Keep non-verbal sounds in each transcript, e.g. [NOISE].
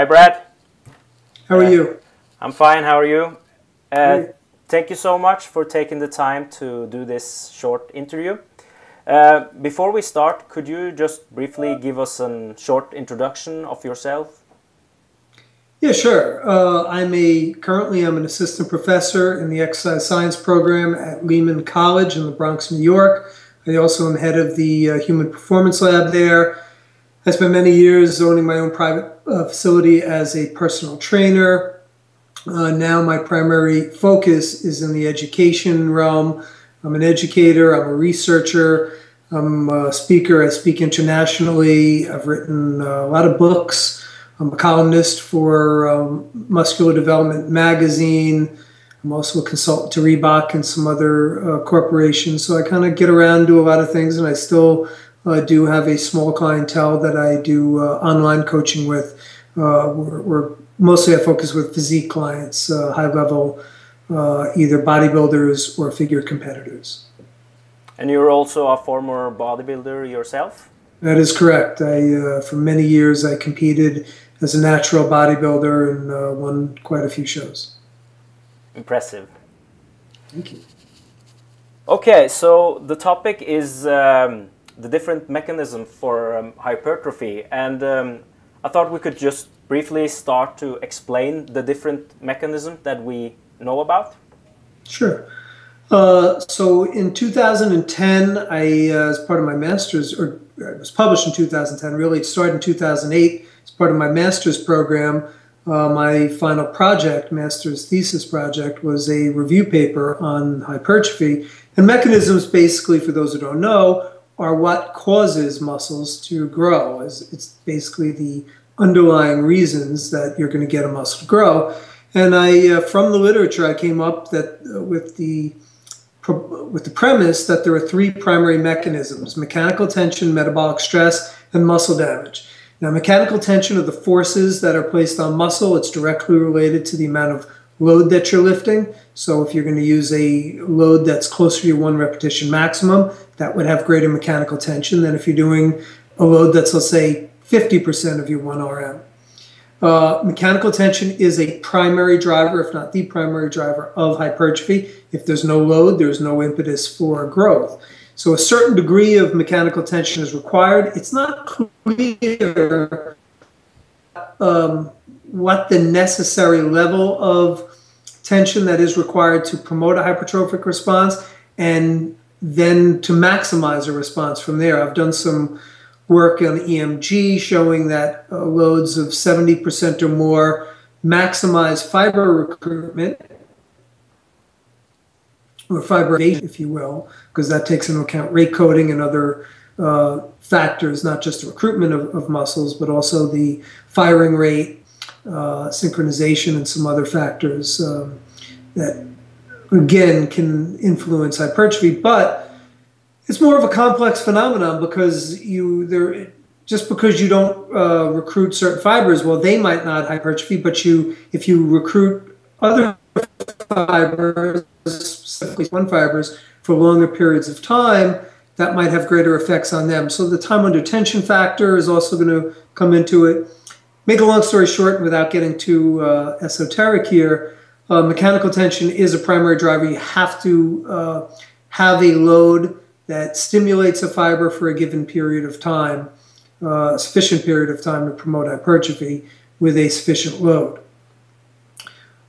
Hi, Brad. How are uh, you? I'm fine. How are you? Uh, thank you so much for taking the time to do this short interview. Uh, before we start, could you just briefly give us a short introduction of yourself? Yeah, sure. Uh, I'm a currently I'm an assistant professor in the exercise science program at Lehman College in the Bronx, New York. I also am head of the uh, Human Performance Lab there. I spent many years owning my own private uh, facility as a personal trainer. Uh, now my primary focus is in the education realm. I'm an educator, I'm a researcher, I'm a speaker, I speak internationally, I've written uh, a lot of books. I'm a columnist for um, Muscular Development Magazine. I'm also a consultant to Reebok and some other uh, corporations. So I kind of get around, do a lot of things, and I still uh, do have a small clientele that I do uh, online coaching with. Uh, we're, we're, mostly I focus with physique clients, uh, high level, uh, either bodybuilders or figure competitors. And you're also a former bodybuilder yourself? That is correct. I, uh, for many years, I competed as a natural bodybuilder and won quite a few shows. Impressive. Thank you. Okay, so the topic is um, the different mechanism for um, hypertrophy. And um, I thought we could just briefly start to explain the different mechanisms that we know about. Sure. Uh, so in 2010, I, uh, as part of my master's, or it was published in 2010, really, it started in 2008 as part of my master's program. Uh, my final project, master's thesis project, was a review paper on hypertrophy. And mechanisms, basically, for those who don't know, are what causes muscles to grow. It's basically the underlying reasons that you're going to get a muscle to grow. And I, uh, from the literature, I came up that uh, with the with the premise that there are three primary mechanisms: mechanical tension, metabolic stress, and muscle damage. Now, mechanical tension are the forces that are placed on muscle. It's directly related to the amount of load that you're lifting. So if you're going to use a load that's closer to your one repetition maximum, that would have greater mechanical tension than if you're doing a load that's, let's say, 50% of your 1RM. Uh, mechanical tension is a primary driver, if not the primary driver, of hypertrophy. If there's no load, there's no impetus for growth. So a certain degree of mechanical tension is required. It's not clear um, what the necessary level of tension that is required to promote a hypertrophic response and then to maximize a response from there. I've done some work on EMG showing that uh, loads of 70% or more maximize fiber recruitment or fiber if you will, because that takes into account rate coding and other uh, factors, not just the recruitment of, of, muscles, but also the firing rate synchronization, and some other factors um, that, again, can influence hypertrophy. But it's more of a complex phenomenon because you there just because you don't uh, recruit certain fibers, well, they might not hypertrophy, but you if you recruit other fibers, specifically one fibers, for longer periods of time, that might have greater effects on them. So the time under tension factor is also going to come into it make a long story short, without getting too uh, esoteric here, uh, mechanical tension is a primary driver. You have to uh, have a load that stimulates a fiber for a given period of time, uh, a sufficient period of time to promote hypertrophy with a sufficient load.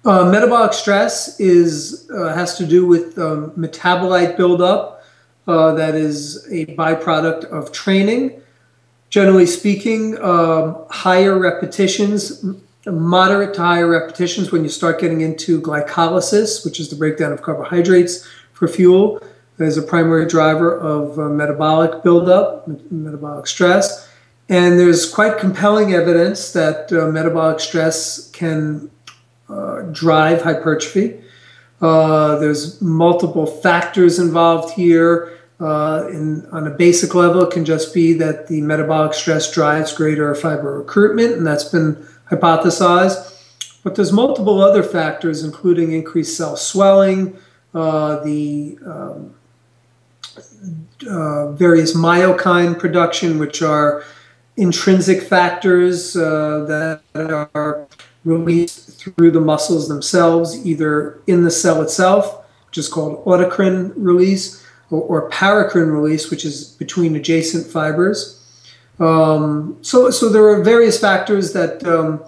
Uh, metabolic stress is uh, has to do with um, metabolite buildup that is a byproduct of training generally speaking, um, higher repetitions, moderate to higher repetitions when you start getting into glycolysis, which is the breakdown of carbohydrates for fuel, as a primary driver of uh, metabolic buildup, metabolic stress. And there's quite compelling evidence that uh, metabolic stress can uh, drive hypertrophy. Uh, there's multiple factors involved here. Uh, on a basic level, it can just be that the metabolic stress drives greater fiber recruitment, and that's been hypothesized. But there's multiple other factors, including increased cell swelling, uh, the um, uh, various myokine production, which are intrinsic factors uh, that are released through the muscles themselves, either in the cell itself, which is called autocrine release, or, or paracrine release, which is between adjacent fibers. Um, so, so there are various factors that um,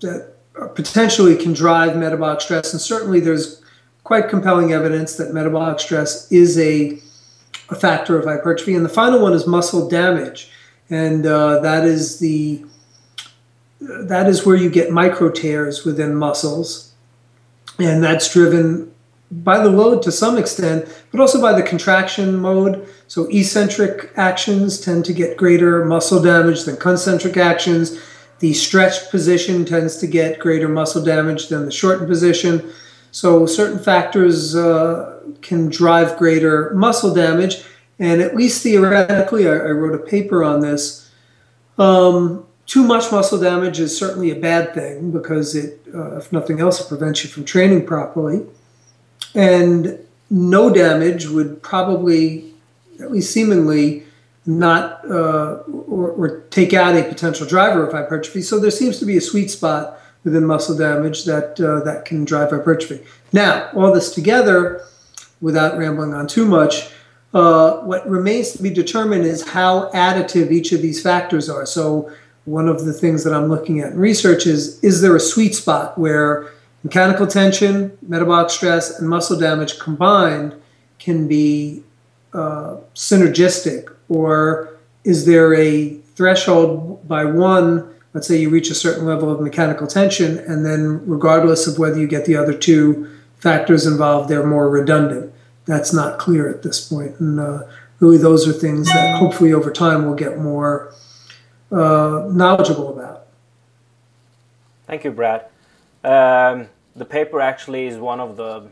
that potentially can drive metabolic stress, and certainly there's quite compelling evidence that metabolic stress is a, a factor of hypertrophy. And the final one is muscle damage, and uh, that is the that is where you get micro tears within muscles, and that's driven by the load to some extent, but also by the contraction mode. So eccentric actions tend to get greater muscle damage than concentric actions. The stretched position tends to get greater muscle damage than the shortened position. So certain factors uh, can drive greater muscle damage. And at least theoretically, I, I wrote a paper on this. Um, too much muscle damage is certainly a bad thing because it, uh, if nothing else, it prevents you from training properly. And no damage would probably, at least seemingly, not uh, or, or, take out a potential driver of hypertrophy. So there seems to be a sweet spot within muscle damage that uh, that can drive hypertrophy. Now, all this together, without rambling on too much, uh, what remains to be determined is how additive each of these factors are. So one of the things that I'm looking at in research is is there a sweet spot where mechanical tension, metabolic stress, and muscle damage combined can be uh, synergistic, or is there a threshold by one? Let's say you reach a certain level of mechanical tension, and then regardless of whether you get the other two factors involved, they're more redundant. That's not clear at this point, and uh, really those are things that hopefully over time we'll get more uh, knowledgeable about. Thank you, Brad. Um, the paper actually is one of the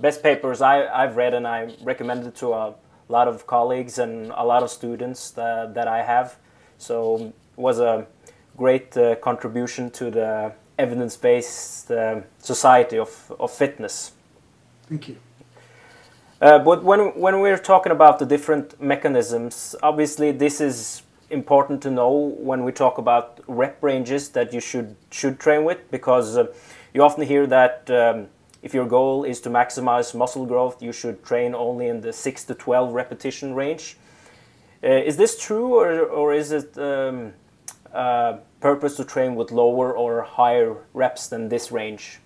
best papers I, I've read, and I recommend it to a lot of colleagues and a lot of students that, that I have. So it was a great uh, contribution to the evidence-based uh, society of, of fitness. Thank you. Uh, but when, when we're talking about the different mechanisms, obviously this is important to know when we talk about rep ranges that you should should train with because uh, you often hear that um, if your goal is to maximize muscle growth, you should train only in the 6 to 12 repetition range. Uh, is this true, or, or is it um, uh, purpose to train with lower or higher reps than this range?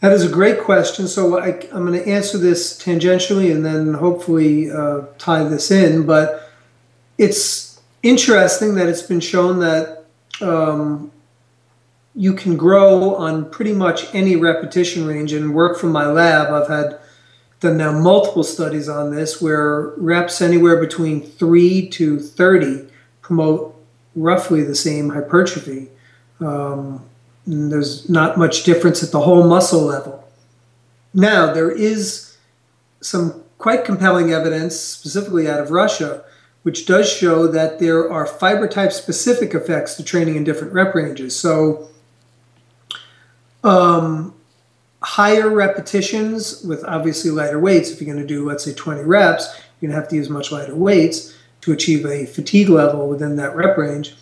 That is a great question. So I, am going to answer this tangentially and then hopefully uh, tie this in. But it's interesting that it's been shown that um, you can grow on pretty much any repetition range and work from my lab. I've had done now multiple studies on this where reps anywhere between 3 to 30 promote roughly the same hypertrophy. Um, there's not much difference at the whole muscle level. Now, there is some quite compelling evidence, specifically out of Russia, which does show that there are fiber type specific effects to training in different rep ranges. So, um, higher repetitions with obviously lighter weights, if you're going to do, let's say, 20 reps, you're going to have to use much lighter weights to achieve a fatigue level within that rep range.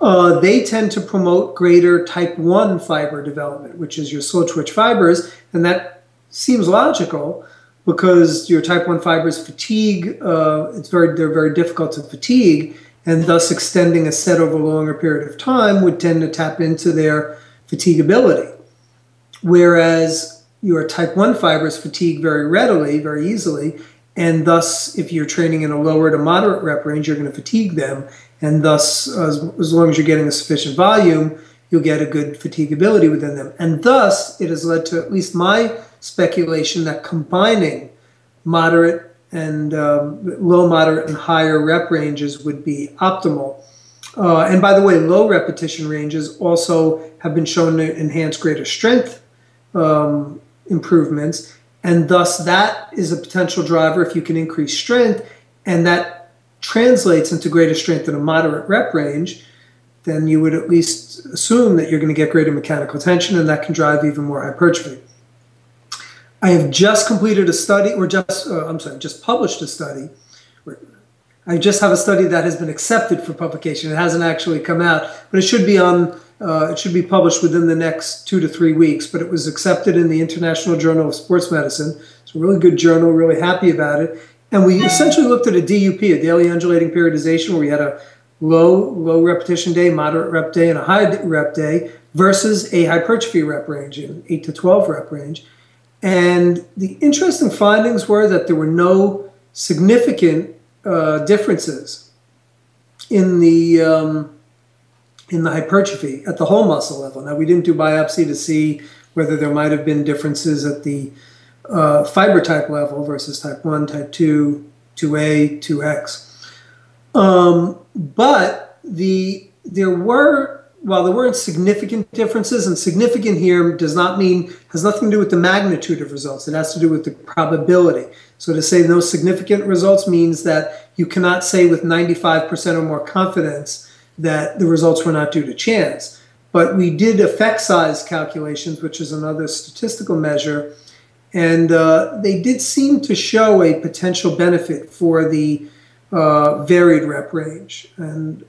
Uh, they tend to promote greater type 1 fiber development, which is your slow twitch fibers, and that seems logical because your type 1 fibers fatigue, uh, it's very, they're very difficult to fatigue, and thus extending a set over a longer period of time would tend to tap into their fatigability whereas your type 1 fibers fatigue very readily, very easily, and thus if you're training in a lower to moderate rep range, you're going to fatigue them, and thus as, as long as you're getting a sufficient volume, you'll get a good fatigability within them. And thus it has led to at least my speculation that combining moderate and um, low, moderate, and higher rep ranges would be optimal. Uh, and by the way, low repetition ranges also have been shown to enhance greater strength um, improvements. And thus, that is a potential driver if you can increase strength, and that translates into greater strength in a moderate rep range, then you would at least assume that you're going to get greater mechanical tension, and that can drive even more hypertrophy. I have just completed a study, or just, uh, I'm sorry, just published a study. I just have a study that has been accepted for publication. It hasn't actually come out, but it should be on. Uh, it should be published within the next two to three weeks. But it was accepted in the International Journal of Sports Medicine. It's a really good journal. Really happy about it. And we essentially looked at a DUP, a daily undulating periodization, where we had a low low repetition day, moderate rep day, and a high rep day versus a hypertrophy rep range in eight to twelve rep range. And the interesting findings were that there were no significant uh, differences in the um, in the hypertrophy at the whole muscle level. Now we didn't do biopsy to see whether there might have been differences at the uh, fiber type level versus type one, type two, two A, two X. Um, but the there were while there weren't significant differences, and significant here does not mean has nothing to do with the magnitude of results. It has to do with the probability. So to say no significant results means that you cannot say with 95% or more confidence that the results were not due to chance. But we did effect size calculations, which is another statistical measure, and uh, they did seem to show a potential benefit for the uh, varied rep range. And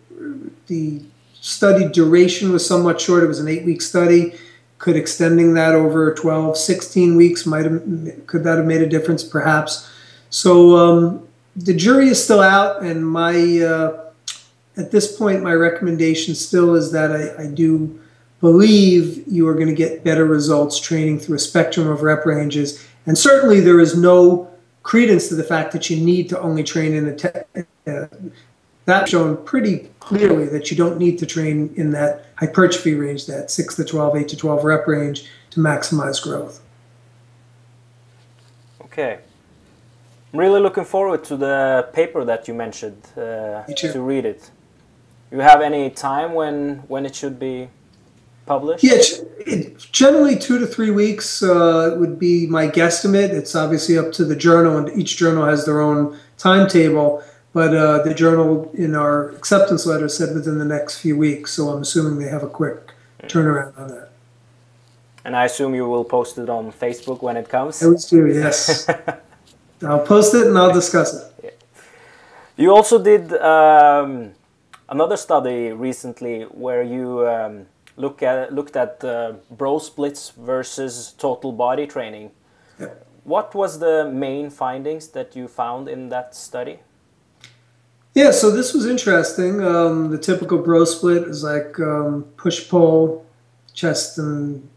the study duration was somewhat short. It was an eight week study. Could extending that over 12, 16 weeks might have, could that have made a difference? Perhaps. So um, the jury is still out, and my uh, at this point my recommendation still is that I, I do believe you are going to get better results training through a spectrum of rep ranges, and certainly there is no credence to the fact that you need to only train in a te- uh, that's shown pretty clearly that you don't need to train in that hypertrophy range, that 6 to 12, 8 to 12 rep range to maximize growth. Okay. I'm really looking forward to the paper that you mentioned uh, to read it. You have any time when when it should be published? Yeah, it, generally two to three weeks uh, would be my guesstimate. It's obviously up to the journal, and each journal has their own timetable. But uh, the journal in our acceptance letter said within the next few weeks, so I'm assuming they have a quick turnaround on that. And I assume you will post it on Facebook when it comes? I always do, yes. [LAUGHS] I'll post it and I'll discuss it. Yeah. You also did um, another study recently where you um, look at, looked at uh, bro splits versus total body training. Yeah. What was the main findings that you found in that study? Yeah, so this was interesting. Um, the typical bro split is like um, push pull, chest and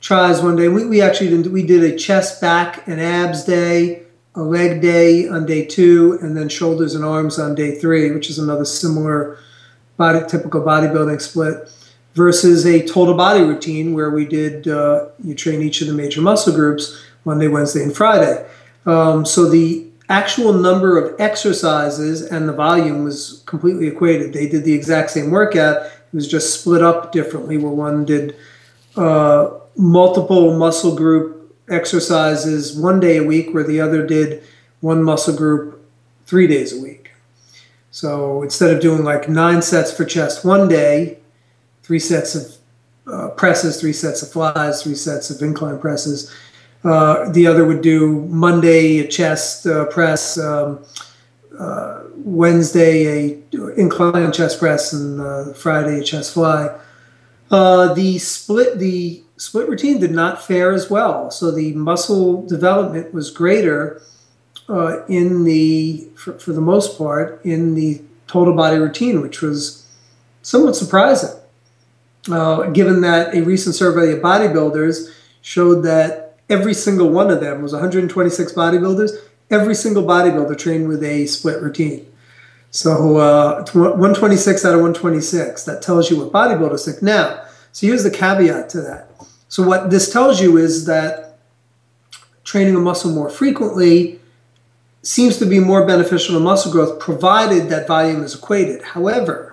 tris one day. We, we actually did, we did a chest back and abs day, a leg day on day two, and then shoulders and arms on day three, which is another similar body typical bodybuilding split. Versus a total body routine where we did uh, you train each of the major muscle groups Monday, Wednesday, and Friday. Um, so the actual number of exercises and the volume was completely equated. They did the exact same workout. It was just split up differently, where one did uh, multiple muscle group exercises one day a week, where the other did one muscle group three days a week. So instead of doing like nine sets for chest one day, three sets of uh, presses, three sets of flies, three sets of incline presses, uh, the other would do Monday a chest uh, press, um, uh, Wednesday a incline chest press, and uh, Friday a chest fly. Uh, the split the split routine did not fare as well, so the muscle development was greater in the for, for the most part in the total body routine, which was somewhat surprising. given that a recent survey of bodybuilders showed that every single one of them was 126 bodybuilders. Every single bodybuilder trained with a split routine. So uh, 126 out of 126. That tells you what bodybuilders think. Now, so here's the caveat to that. So what this tells you is that training a muscle more frequently seems to be more beneficial to muscle growth, provided that volume is equated. However,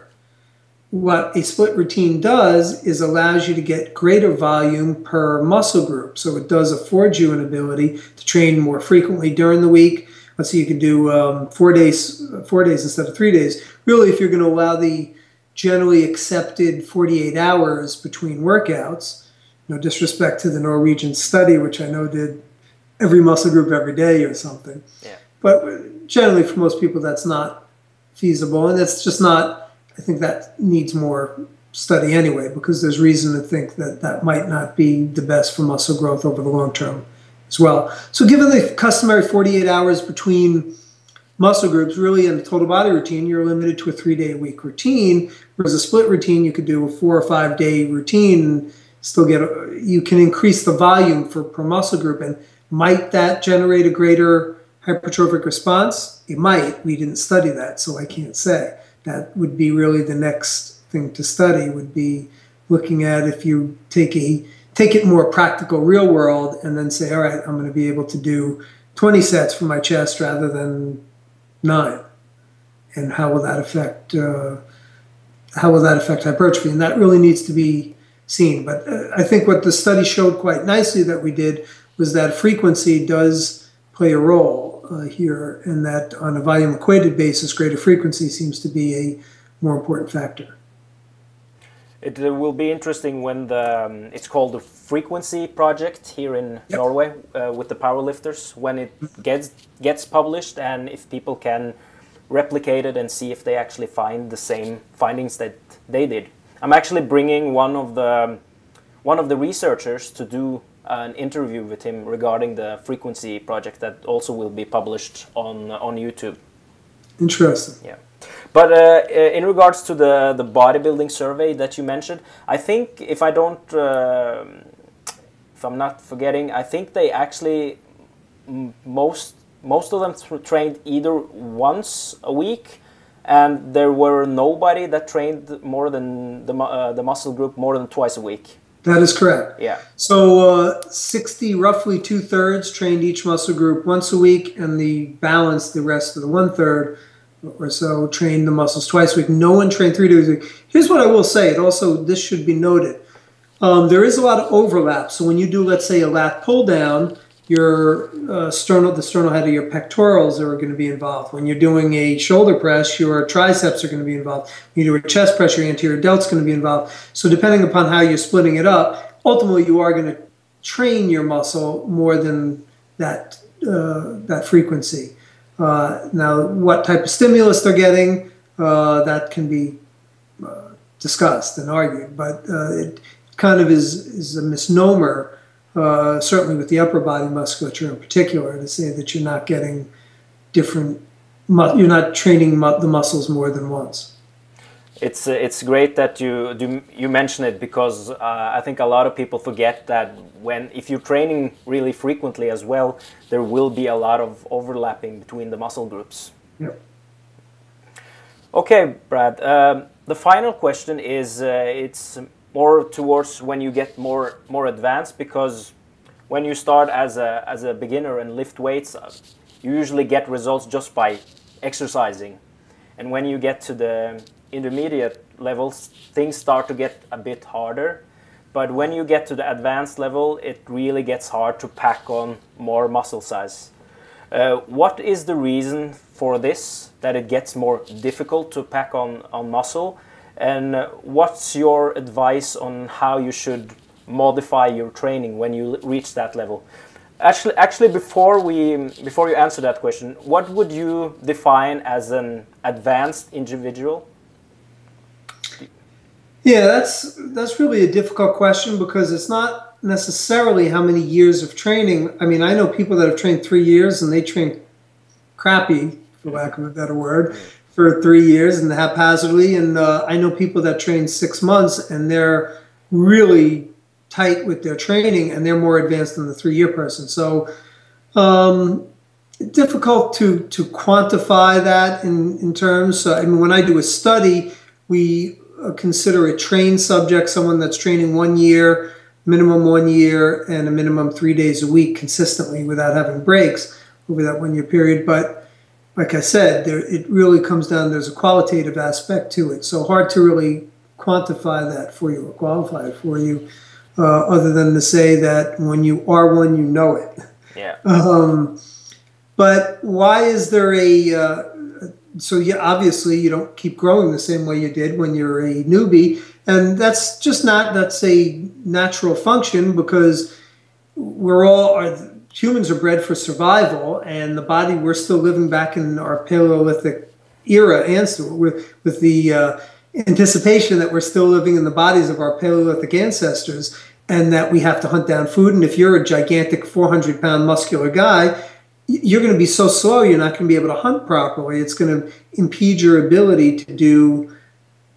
what a split routine does is allows you to get greater volume per muscle group. So it does afford you an ability to train more frequently during the week. Let's say you can do um, four days, four days instead of three days. Really, if you're going to allow the generally accepted 48 hours between workouts, no disrespect to the Norwegian study, which I know did every muscle group every day or something. Yeah. But generally, for most people, that's not feasible, and it's just not. I think that needs more study anyway, because there's reason to think that that might not be the best for muscle growth over the long term as well. So, given the customary 48 hours between muscle groups, really in the total body routine, you're limited to a three day a week routine. Whereas a split routine, you could do a four or five day routine and still get, a, you can increase the volume for per muscle group. And might that generate a greater hypertrophic response? It might. We didn't study that, so I can't say. That would be really the next thing to study would be looking at if you take a take it more practical real world and then say all right i'm going to be able to do 20 sets for my chest rather than nine. And how will that affect uh, how will that affect hypertrophy? And that really needs to be seen. But uh, i think what the study showed quite nicely that we did was that frequency does play a role uh, here and that on a volume equated basis greater frequency seems to be a more important factor it uh, will be interesting when the um, it's called the frequency project here in yep. Norway uh, with the powerlifters when it gets gets published and if people can replicate it and see if they actually find the same findings that they did. I'm actually bringing one of the um, one of the researchers to do an interview with him regarding the frequency project that also will be published on on YouTube. Interesting. Yeah. But uh, in regards to the, the bodybuilding survey that you mentioned, I think if I don't, uh, if I'm not forgetting, I think they actually most most of them trained either once a week, and there were nobody that trained more than the uh, the muscle group more than twice a week. That is correct. Yeah. So uh, 60, roughly two thirds trained each muscle group once a week, and the balance, the rest of the one third or so trained the muscles twice a week. No one trained three days a week. Here's what I will say. It also this should be noted. Um, there is a lot of overlap. So when you do, let's say, a lat pull down, your uh, sternal, the sternal head of your pectorals are going to be involved. When you're doing a shoulder press, your triceps are going to be involved. When you do a chest press, your anterior delt's going to be involved. So depending upon how you're splitting it up, ultimately you are going to train your muscle more than that uh, that frequency. Uh, now, what type of stimulus they're getting, uh, that can be uh, discussed and argued, but uh, it kind of is, is a misnomer, uh, certainly with the upper body musculature in particular, to say that you're not getting different, you're not training mu the muscles more than once it's uh, it's great that you do, you mention it because uh, I think a lot of people forget that when if you're training really frequently as well, there will be a lot of overlapping between the muscle groups. Yep. Okay, Brad. Um, the final question is uh, it's more towards when you get more more advanced because when you start as a as a beginner and lift weights, uh, you usually get results just by exercising, and when you get to the intermediate levels, things start to get a bit harder. But when you get to the advanced level, it really gets hard to pack on more muscle size. Uh, what is the reason for this, that it gets more difficult to pack on, on muscle? And what's your advice on how you should modify your training when you reach that level? Actually, actually, before we before you answer that question, what would you define as an advanced individual? Yeah, that's that's really a difficult question because it's not necessarily how many years of training. I mean, I know people that have trained three years and they train crappy, for lack of a better word, for three years and haphazardly. And uh, I know people that train six months and they're really tight with their training and they're more advanced than the three-year person. So um, difficult to to quantify that in in terms. So, I mean, when I do a study, we uh, consider a trained subject someone that's training one year, minimum one year, and a minimum three days a week consistently without having breaks over that one year period. But like I said, there, it really comes down, there's a qualitative aspect to it. So hard to really quantify that for you or qualify it for you, uh, other than to say that when you are one, you know it. Yeah. [LAUGHS] Um, but why is there a, uh, so yeah, obviously you don't keep growing the same way you did when you're a newbie, and that's just not that's a natural function because we're all are humans are bred for survival, and the body we're still living back in our Paleolithic era answer with with the uh, anticipation that we're still living in the bodies of our Paleolithic ancestors and that we have to hunt down food. And if you're a gigantic 400 pound muscular guy, you're going to be so slow, you're not going to be able to hunt properly. It's going to impede your ability to do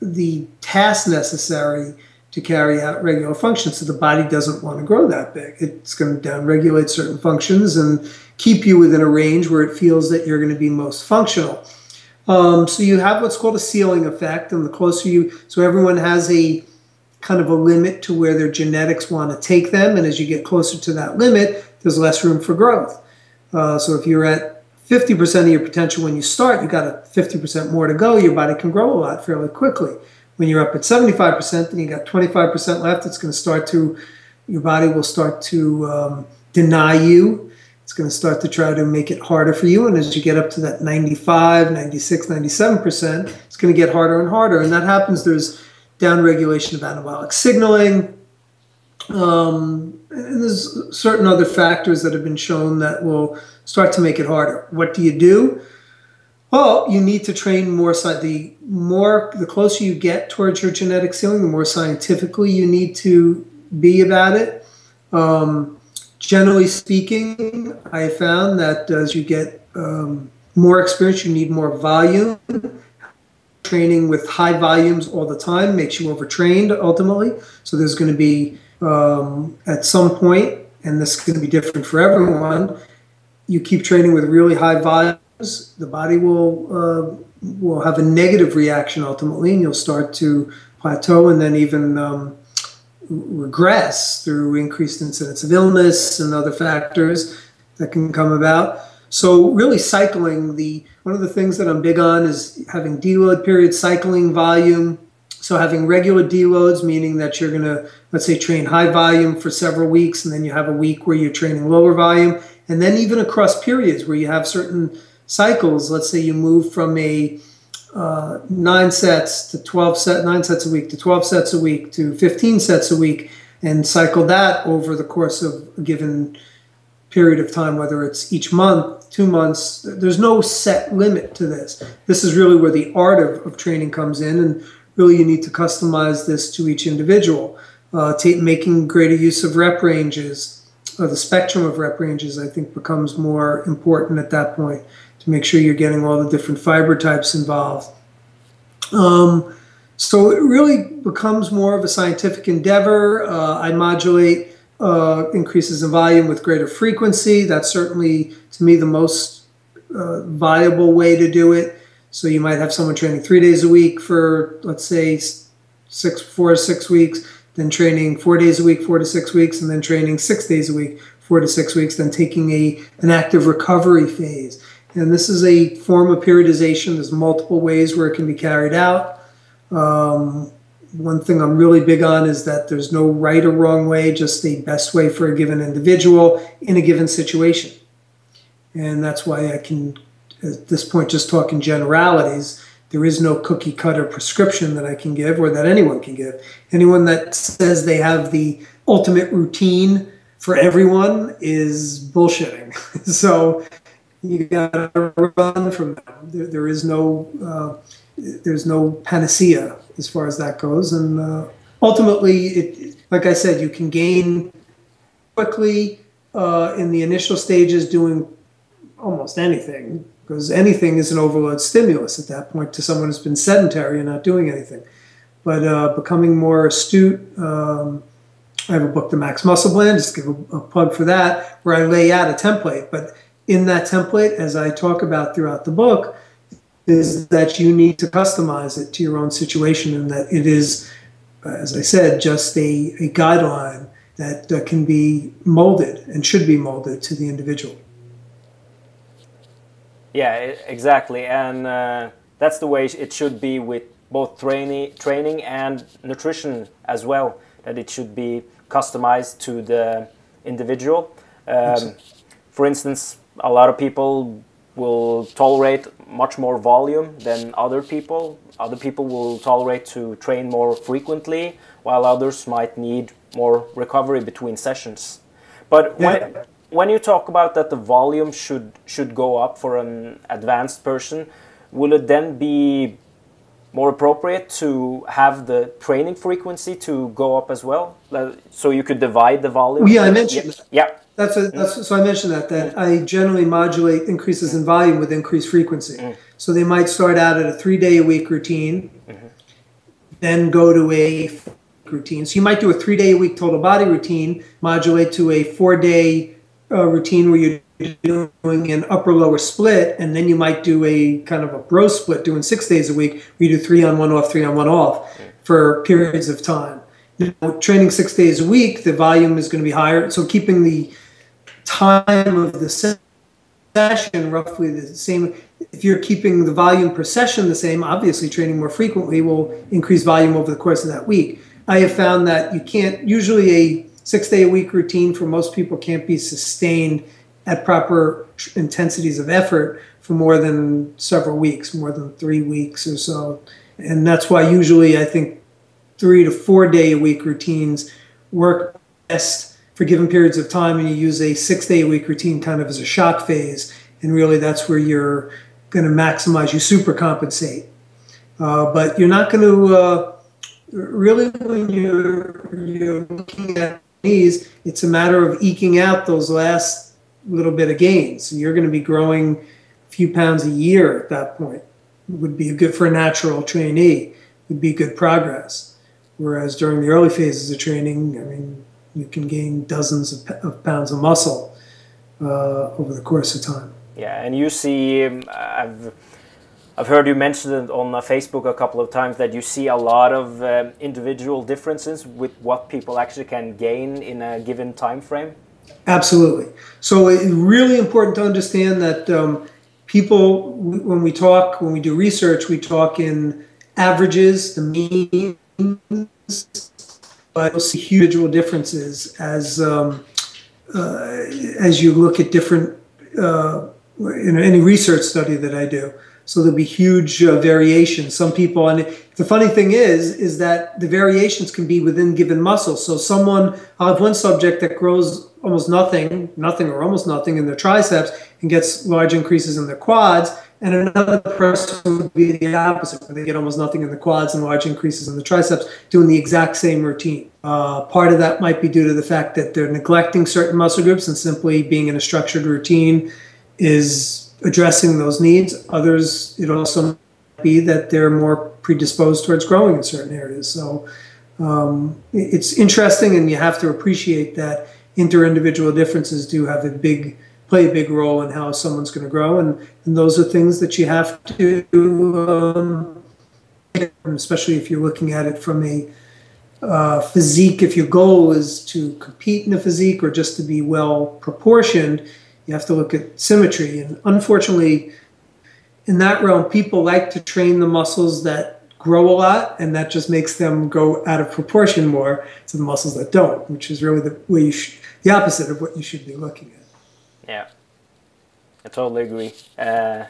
the tasks necessary to carry out regular functions. So the body doesn't want to grow that big. It's going to downregulate certain functions and keep you within a range where it feels that you're going to be most functional. Um, so you have what's called a ceiling effect, and the closer you, so everyone has a kind of a limit to where their genetics want to take them, and as you get closer to that limit, there's less room for growth. Uh, so if you're at 50% of your potential when you start, you've got a 50% more to go. Your body can grow a lot fairly quickly. When you're up at 75%, then you got 25% left. It's going to start to, your body will start to um, deny you. It's going to start to try to make it harder for you. And as you get up to that 95, 96, 97%, it's going to get harder and harder. And that happens. There's downregulation of anabolic signaling. Um, and there's certain other factors that have been shown that will start to make it harder. What do you do? Well, you need to train more. The more, the closer you get towards your genetic ceiling, the more scientifically you need to be about it. Um, generally speaking, I found that as you get um, more experience, you need more volume. Training with high volumes all the time makes you overtrained ultimately. So there's going to be um, at some point, and this is going to be different for everyone. You keep training with really high the body will uh, will have a negative reaction ultimately, and you'll start to plateau and then even um, regress through increased incidence of illness and other factors that can come about. So really cycling the one of the things that I'm big on is having deload periods, cycling volume, so having regular deloads, meaning that you're going to, let's say, train high volume for several weeks, and then you have a week where you're training lower volume, and then even across periods where you have certain cycles. Let's say you move from a uh, nine sets to 12 set, nine sets a week to 12 sets a week to 15 sets a week, and cycle that over the course of a given period of time, whether it's each month, two months. There's no set limit to this. This is really where the art of, of training comes in, and really you need to customize this to each individual. Uh, making greater use of rep ranges, or the spectrum of rep ranges, I think becomes more important at that point to make sure you're getting all the different fiber types involved. Um, so it really becomes more of a scientific endeavor. Uh, I modulate uh, increases in volume with greater frequency. That's certainly, to me, the most uh, viable way to do it. So you might have someone training three days a week for, let's say, six, four to six weeks, then training four days a week, four to six weeks, and then training six days a week, four to six weeks, then taking a an active recovery phase. And this is a form of periodization. There's multiple ways where it can be carried out. Um, one thing I'm really big on is that there's no right or wrong way, just the best way for a given individual in a given situation. And that's why I can at this point just talking generalities. There is no cookie cutter prescription that I can give or that anyone can give. Anyone that says they have the ultimate routine for everyone is bullshitting. [LAUGHS] so you got to run from that. There, there is no uh, there's no panacea as far as that goes, and uh, ultimately, it, like I said, you can gain quickly uh, in the initial stages doing almost anything because anything is an overload stimulus at that point to someone who's been sedentary and not doing anything. But uh, becoming more astute, um, I have a book, The Max Muscle Plan, just give a, a plug for that, where I lay out a template. But in that template, as I talk about throughout the book, is that you need to customize it to your own situation and that it is, as I said, just a, a guideline that uh, can be molded and should be molded to the individual. Yeah, exactly, and uh, that's the way it should be with both training, training and nutrition as well. That it should be customized to the individual. Um, for instance, a lot of people will tolerate much more volume than other people. Other people will tolerate to train more frequently, while others might need more recovery between sessions. But when, when you talk about that the volume should should go up for an advanced person, will it then be more appropriate to have the training frequency to go up as well? So you could divide the volume? yeah, I mentioned yeah. that. Yeah. That's, a, that's so I mentioned that that I generally modulate increases in volume with increased frequency. Mm. So they might start out at a three day a week routine, Mm-hmm. then go to a routine. So you might do a three day a week total body routine, modulate to a four day uh, routine where you're doing an upper lower split, and then you might do a kind of a bro split, doing six days a week you do three on one off, three on one off for periods of time. Training six days a week, the volume is going to be higher. So keeping the time of the session roughly the same. If you're keeping the volume per session the same, obviously training more frequently will increase volume over the course of that week. I have found that you can't, usually a six day a week routine for most people can't be sustained at proper intensities of effort for more than several weeks, more than three weeks or so. And that's why usually I think three to four day a week routines work best for given periods of time and you use a six day a week routine kind of as a shock phase and really that's where you're going to maximize you super compensate uh, but you're not going to uh, really when you're, you're looking at these it's a matter of eking out those last little bit of gains you're going to be growing a few pounds a year at that point it would be good for a natural trainee would be good progress whereas during the early phases of training i mean you can gain dozens of, of pounds of muscle uh, over the course of time. Yeah, and you see, um, I've I've heard you mention it on uh, Facebook a couple of times that you see a lot of um, individual differences with what people actually can gain in a given time frame. Absolutely. So it's really important to understand that um, people, when we talk, when we do research, we talk in averages, the means, but you'll see huge individual differences as um, uh, as you look at different uh, in any research study that I do. So there'll be huge uh, variations. Some people, and the funny thing is, is that the variations can be within given muscles. So someone, I'll have one subject that grows almost nothing, nothing or almost nothing in their triceps and gets large increases in their quads, and another person would be the opposite, where they get almost nothing in the quads and large increases in the triceps, doing the exact same routine. Uh, part of that might be due to the fact that they're neglecting certain muscle groups and simply being in a structured routine is addressing those needs. Others, it also might be that they're more predisposed towards growing in certain areas. So um, it's interesting, and you have to appreciate that inter-individual differences do have a big play a big role in how someone's going to grow, and, and those are things that you have to, um, especially if you're looking at it from a uh, physique. If your goal is to compete in a physique or just to be well proportioned, you have to look at symmetry. And unfortunately, in that realm, people like to train the muscles that grow a lot, and that just makes them go out of proportion more to the muscles that don't, which is really the way you sh- the opposite of what you should be looking at. Yeah, I totally agree. Uh,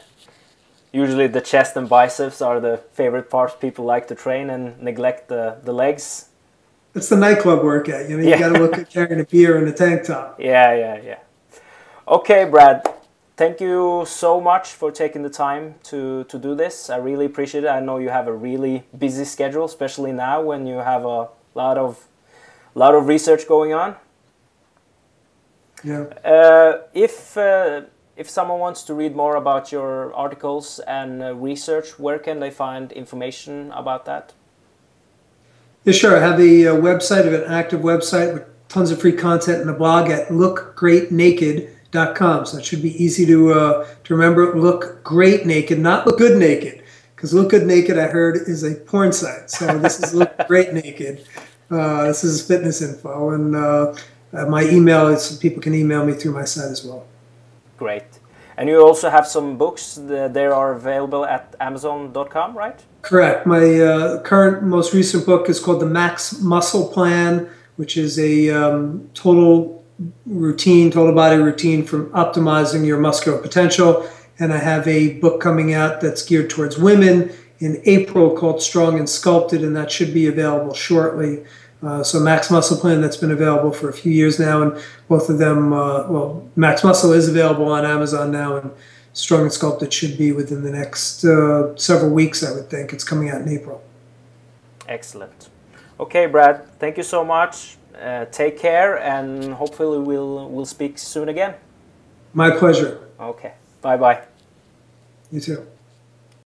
usually, the chest and biceps are the favorite parts people like to train and neglect the, the legs. It's the nightclub workout. You know, you Yeah. got to look at carrying a beer and a tank top. [LAUGHS] Yeah, yeah, yeah. Okay, Brad. Thank you so much for taking the time to, to do this. I really appreciate it. I know you have a really busy schedule, especially now when you have a lot of lot of research going on. Yeah. Uh, if uh, if someone wants to read more about your articles and uh, research, where can they find information about that? Yeah, sure. I have a, uh website, have an active website with tons of free content and a blog at lookgreatnaked.com. So it should be easy to uh, to remember. Look great naked, not look good naked. Because look good naked, I heard, is a porn site. So this is look [LAUGHS] great naked. Uh, this is fitness info, and uh, uh, my email is people can email me through my site as well. Great. And you also have some books. that They are available at Amazon.com, right? Correct. My uh, current, most recent book is called The Max Muscle Plan, which is a um, total routine, total body routine for optimizing your muscular potential. And I have a book coming out that's geared towards women in April called Strong and Sculpted, and that should be available shortly. Uh, so Max Muscle Plan that's been available for a few years now, and both of them, uh, well, Max Muscle is available on Amazon now, and Strong and Sculpted should be within the next uh, several weeks, I would think. It's coming out in April. Excellent. Okay, Brad, thank you so much. Uh, take care, and hopefully we'll we'll speak soon again. My pleasure. Okay. Bye bye. You too.